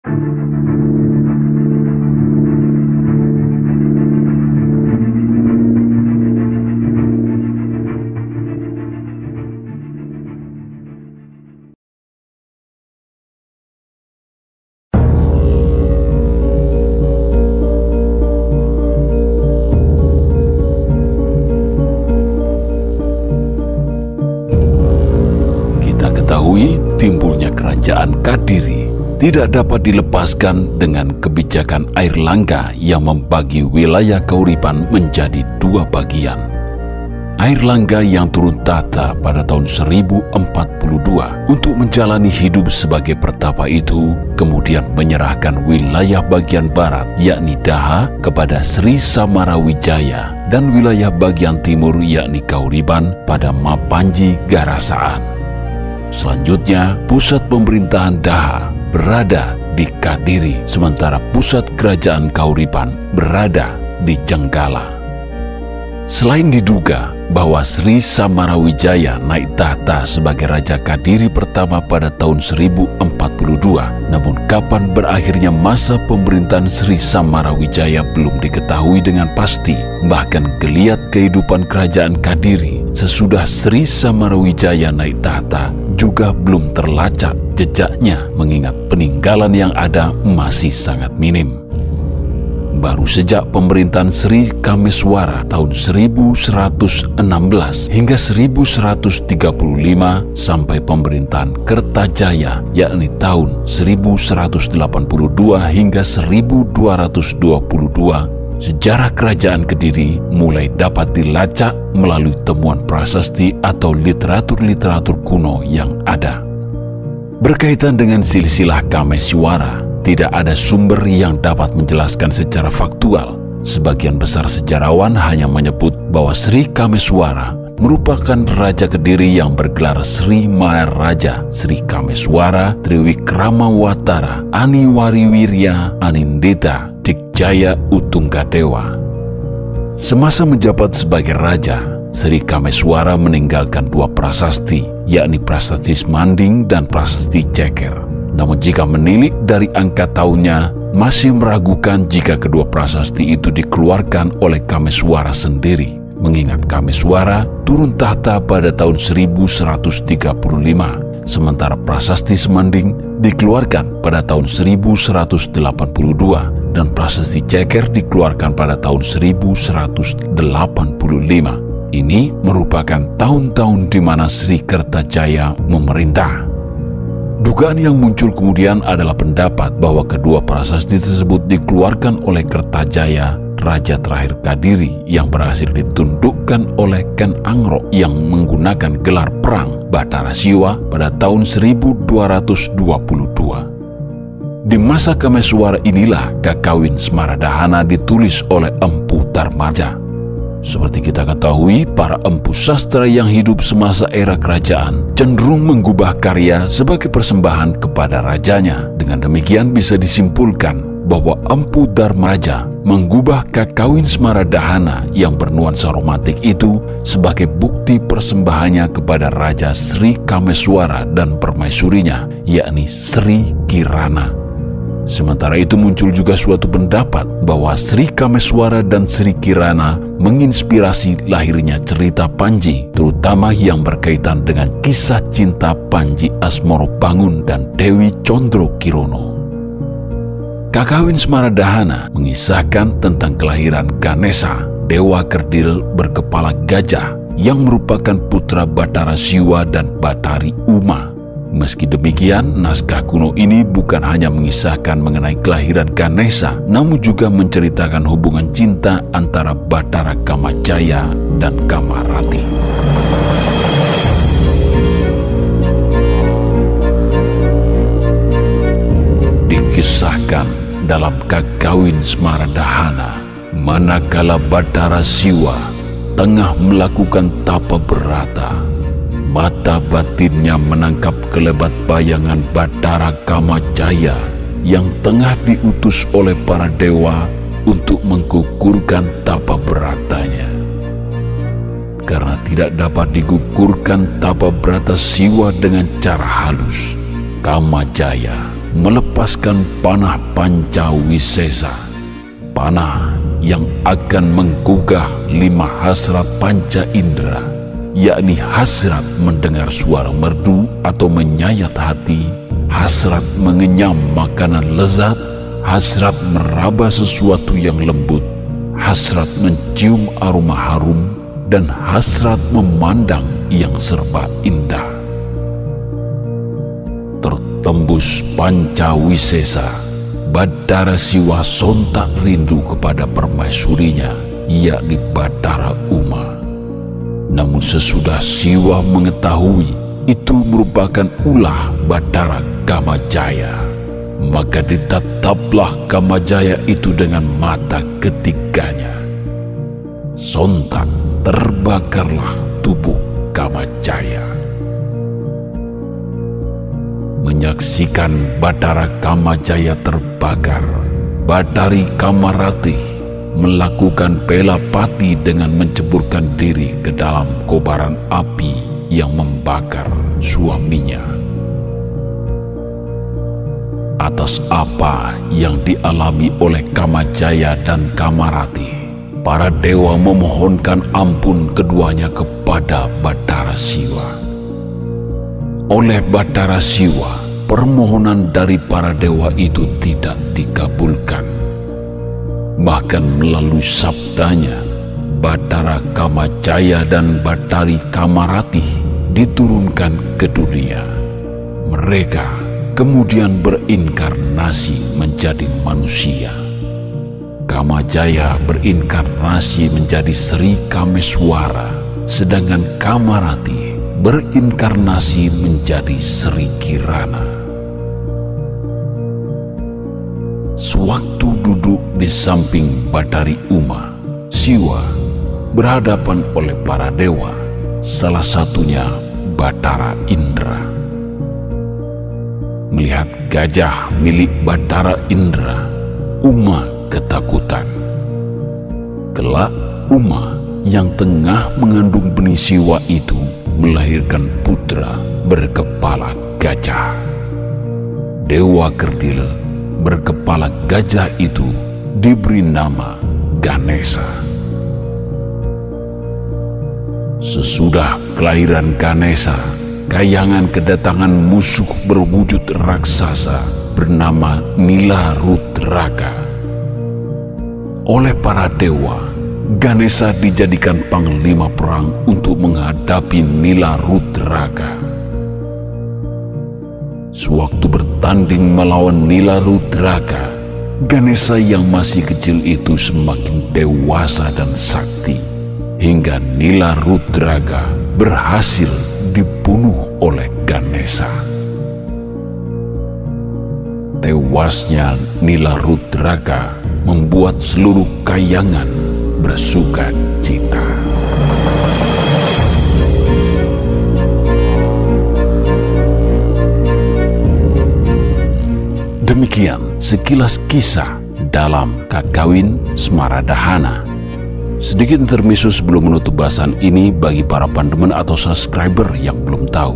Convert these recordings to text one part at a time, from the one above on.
Kita ketahui timbulnya kerajaan Kadiri tidak dapat dilepaskan dengan kebijakan air langga yang membagi wilayah Kauripan menjadi dua bagian. Air langga yang turun tata pada tahun 1042 untuk menjalani hidup sebagai pertapa itu kemudian menyerahkan wilayah bagian barat yakni Daha kepada Sri Samarawijaya dan wilayah bagian timur yakni Kauriban pada Mapanji Garasaan. Selanjutnya, pusat pemerintahan Daha berada di Kadiri, sementara pusat kerajaan Kauripan berada di Jenggala. Selain diduga bahwa Sri Samarawijaya naik tahta sebagai Raja Kadiri pertama pada tahun 1042, namun kapan berakhirnya masa pemerintahan Sri Samarawijaya belum diketahui dengan pasti. Bahkan geliat kehidupan kerajaan Kadiri sesudah Sri Samarawijaya naik tahta juga belum terlacak jejaknya mengingat peninggalan yang ada masih sangat minim baru sejak pemerintahan Sri Kameswara tahun 1116 hingga 1135 sampai pemerintahan Kertajaya yakni tahun 1182 hingga 1222 sejarah kerajaan Kediri mulai dapat dilacak melalui temuan prasasti atau literatur-literatur kuno yang ada. Berkaitan dengan silsilah Kameswara, tidak ada sumber yang dapat menjelaskan secara faktual. Sebagian besar sejarawan hanya menyebut bahwa Sri Kameswara merupakan Raja Kediri yang bergelar Sri Maharaja, Sri Kameswara, Triwikramawatara, Aniwariwirya, Anindita, Dikjaya Utunggadewa. Semasa menjabat sebagai raja, Sri Kameswara meninggalkan dua prasasti, yakni prasasti Manding dan prasasti Ceker. Namun jika menilik dari angka tahunnya, masih meragukan jika kedua prasasti itu dikeluarkan oleh Kameswara sendiri. Mengingat Kameswara turun tahta pada tahun 1135, sementara prasasti Semanding dikeluarkan pada tahun 1182 dan prasasti Ceker dikeluarkan pada tahun 1185. Ini merupakan tahun-tahun di mana Sri Kertajaya memerintah. Dugaan yang muncul kemudian adalah pendapat bahwa kedua prasasti tersebut dikeluarkan oleh Kertajaya, raja terakhir Kadiri yang berhasil ditundukkan oleh Ken Angro yang menggunakan gelar perang Batara Siwa pada tahun 1222. Di masa Kameswara inilah Kakawin Semaradahana ditulis oleh Empu Darmaja. Seperti kita ketahui, para empu sastra yang hidup semasa era kerajaan cenderung menggubah karya sebagai persembahan kepada rajanya. Dengan demikian bisa disimpulkan bahwa Empu Darmaja menggubah kakawin Semaradahana yang bernuansa romantik itu sebagai bukti persembahannya kepada Raja Sri Kameswara dan permaisurinya, yakni Sri Kirana. Sementara itu muncul juga suatu pendapat bahwa Sri Kameswara dan Sri Kirana menginspirasi lahirnya cerita Panji, terutama yang berkaitan dengan kisah cinta Panji Asmoro Bangun dan Dewi Condro Kirono. Kakawin Semaradahana mengisahkan tentang kelahiran Ganesa, dewa kerdil berkepala gajah yang merupakan putra Batara Siwa dan Batari Uma. Meski demikian, naskah kuno ini bukan hanya mengisahkan mengenai kelahiran Ganesa, namun juga menceritakan hubungan cinta antara Batara Kamajaya dan Kamarati. Dikisahkan dalam kakawin Semaradahana, manakala Batara Siwa tengah melakukan tapa berata, mata batinnya menangkap kelebat bayangan Batara Kamajaya yang tengah diutus oleh para dewa untuk menggugurkan tapa beratanya. Karena tidak dapat digugurkan tapa berata siwa dengan cara halus, Kamajaya melepaskan panah pancawisesa, panah yang akan menggugah lima hasrat panca indera, yakni hasrat mendengar suara merdu atau menyayat hati, hasrat mengenyam makanan lezat, hasrat meraba sesuatu yang lembut, hasrat mencium aroma harum, dan hasrat memandang yang serba indah tertembus pancawisesa, Badara Siwa sontak rindu kepada permaisurinya, yakni Badara Uma. Namun sesudah Siwa mengetahui itu merupakan ulah Badara Kamajaya, maka ditataplah Kamajaya itu dengan mata ketiganya. Sontak terbakarlah tubuh Kamajaya menyaksikan Batara Kamajaya terbakar, Batari Kamarati melakukan bela pati dengan menceburkan diri ke dalam kobaran api yang membakar suaminya. Atas apa yang dialami oleh Kamajaya dan Kamarati, para dewa memohonkan ampun keduanya kepada Batara Siwa oleh Batara Siwa, permohonan dari para dewa itu tidak dikabulkan. Bahkan melalui sabdanya, Batara Kamajaya dan Batari Kamarati diturunkan ke dunia. Mereka kemudian berinkarnasi menjadi manusia. Kamajaya berinkarnasi menjadi Sri Kameswara, sedangkan Kamarati berinkarnasi menjadi Sri Kirana. Sewaktu duduk di samping Badari Uma, Siwa berhadapan oleh para dewa, salah satunya Batara Indra. Melihat gajah milik Batara Indra, Uma ketakutan. Kelak Uma yang tengah mengandung benih siwa itu melahirkan putra berkepala gajah. Dewa Kerdil berkepala gajah itu diberi nama Ganesha. Sesudah kelahiran Ganesha, kayangan kedatangan musuh berwujud raksasa bernama Nila Rudraka. Oleh para dewa, Ganesha dijadikan panglima perang untuk menghadapi Nila Rudraga. Sewaktu bertanding melawan Nila Rudraga, Ganesha yang masih kecil itu semakin dewasa dan sakti, hingga Nila Rudraga berhasil dibunuh oleh Ganesha. Tewasnya Nila Rudraga membuat seluruh kayangan bersuka cita. Sekilas kisah dalam Kakawin Semaradahana. Sedikit intermisu sebelum menutup bahasan ini bagi para pandemen atau subscriber yang belum tahu.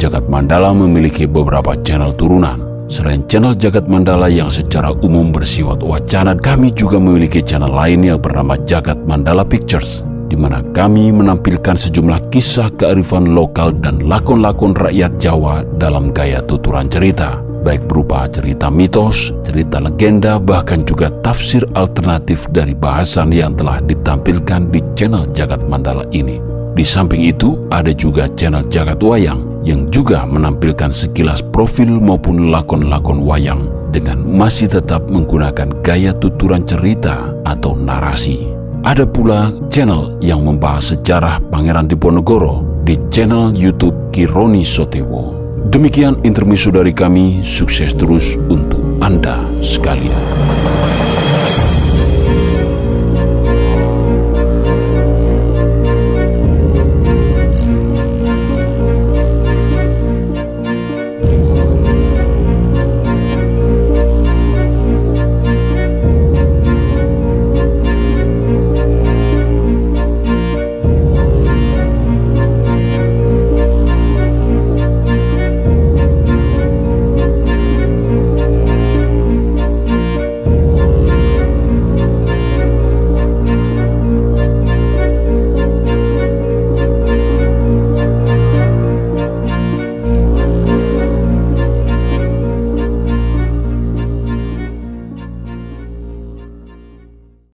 Jagat Mandala memiliki beberapa channel turunan Selain channel Jagat Mandala yang secara umum bersifat wacana, kami juga memiliki channel lain yang bernama Jagat Mandala Pictures, di mana kami menampilkan sejumlah kisah kearifan lokal dan lakon-lakon rakyat Jawa dalam gaya tuturan cerita, baik berupa cerita mitos, cerita legenda, bahkan juga tafsir alternatif dari bahasan yang telah ditampilkan di channel Jagat Mandala ini. Di samping itu, ada juga channel Jagat Wayang yang juga menampilkan sekilas profil maupun lakon-lakon wayang dengan masih tetap menggunakan gaya tuturan cerita atau narasi. Ada pula channel yang membahas sejarah Pangeran Diponegoro di channel YouTube Kironi Sotewo. Demikian intermisu dari kami, sukses terus untuk Anda sekalian.